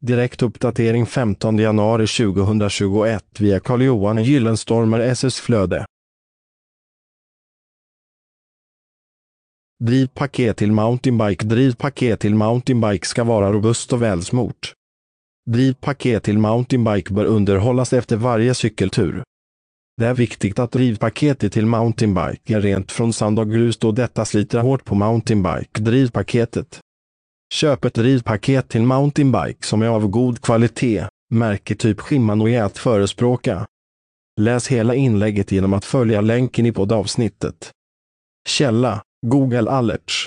Direkt uppdatering 15 januari 2021 via Carl-Johan Gyllenstormer SS Flöde. Drivpaket till mountainbike Drivpaket till mountainbike ska vara robust och välsmort. Drivpaket till mountainbike bör underhållas efter varje cykeltur. Det är viktigt att drivpaketet till mountainbike är rent från sand och grus då detta sliter hårt på mountainbike-drivpaketet. Köp ett ridpaket till mountainbike som är av god kvalitet, märketyp Shimano är att förespråka. Läs hela inlägget genom att följa länken i poddavsnittet. Källa Google Alerts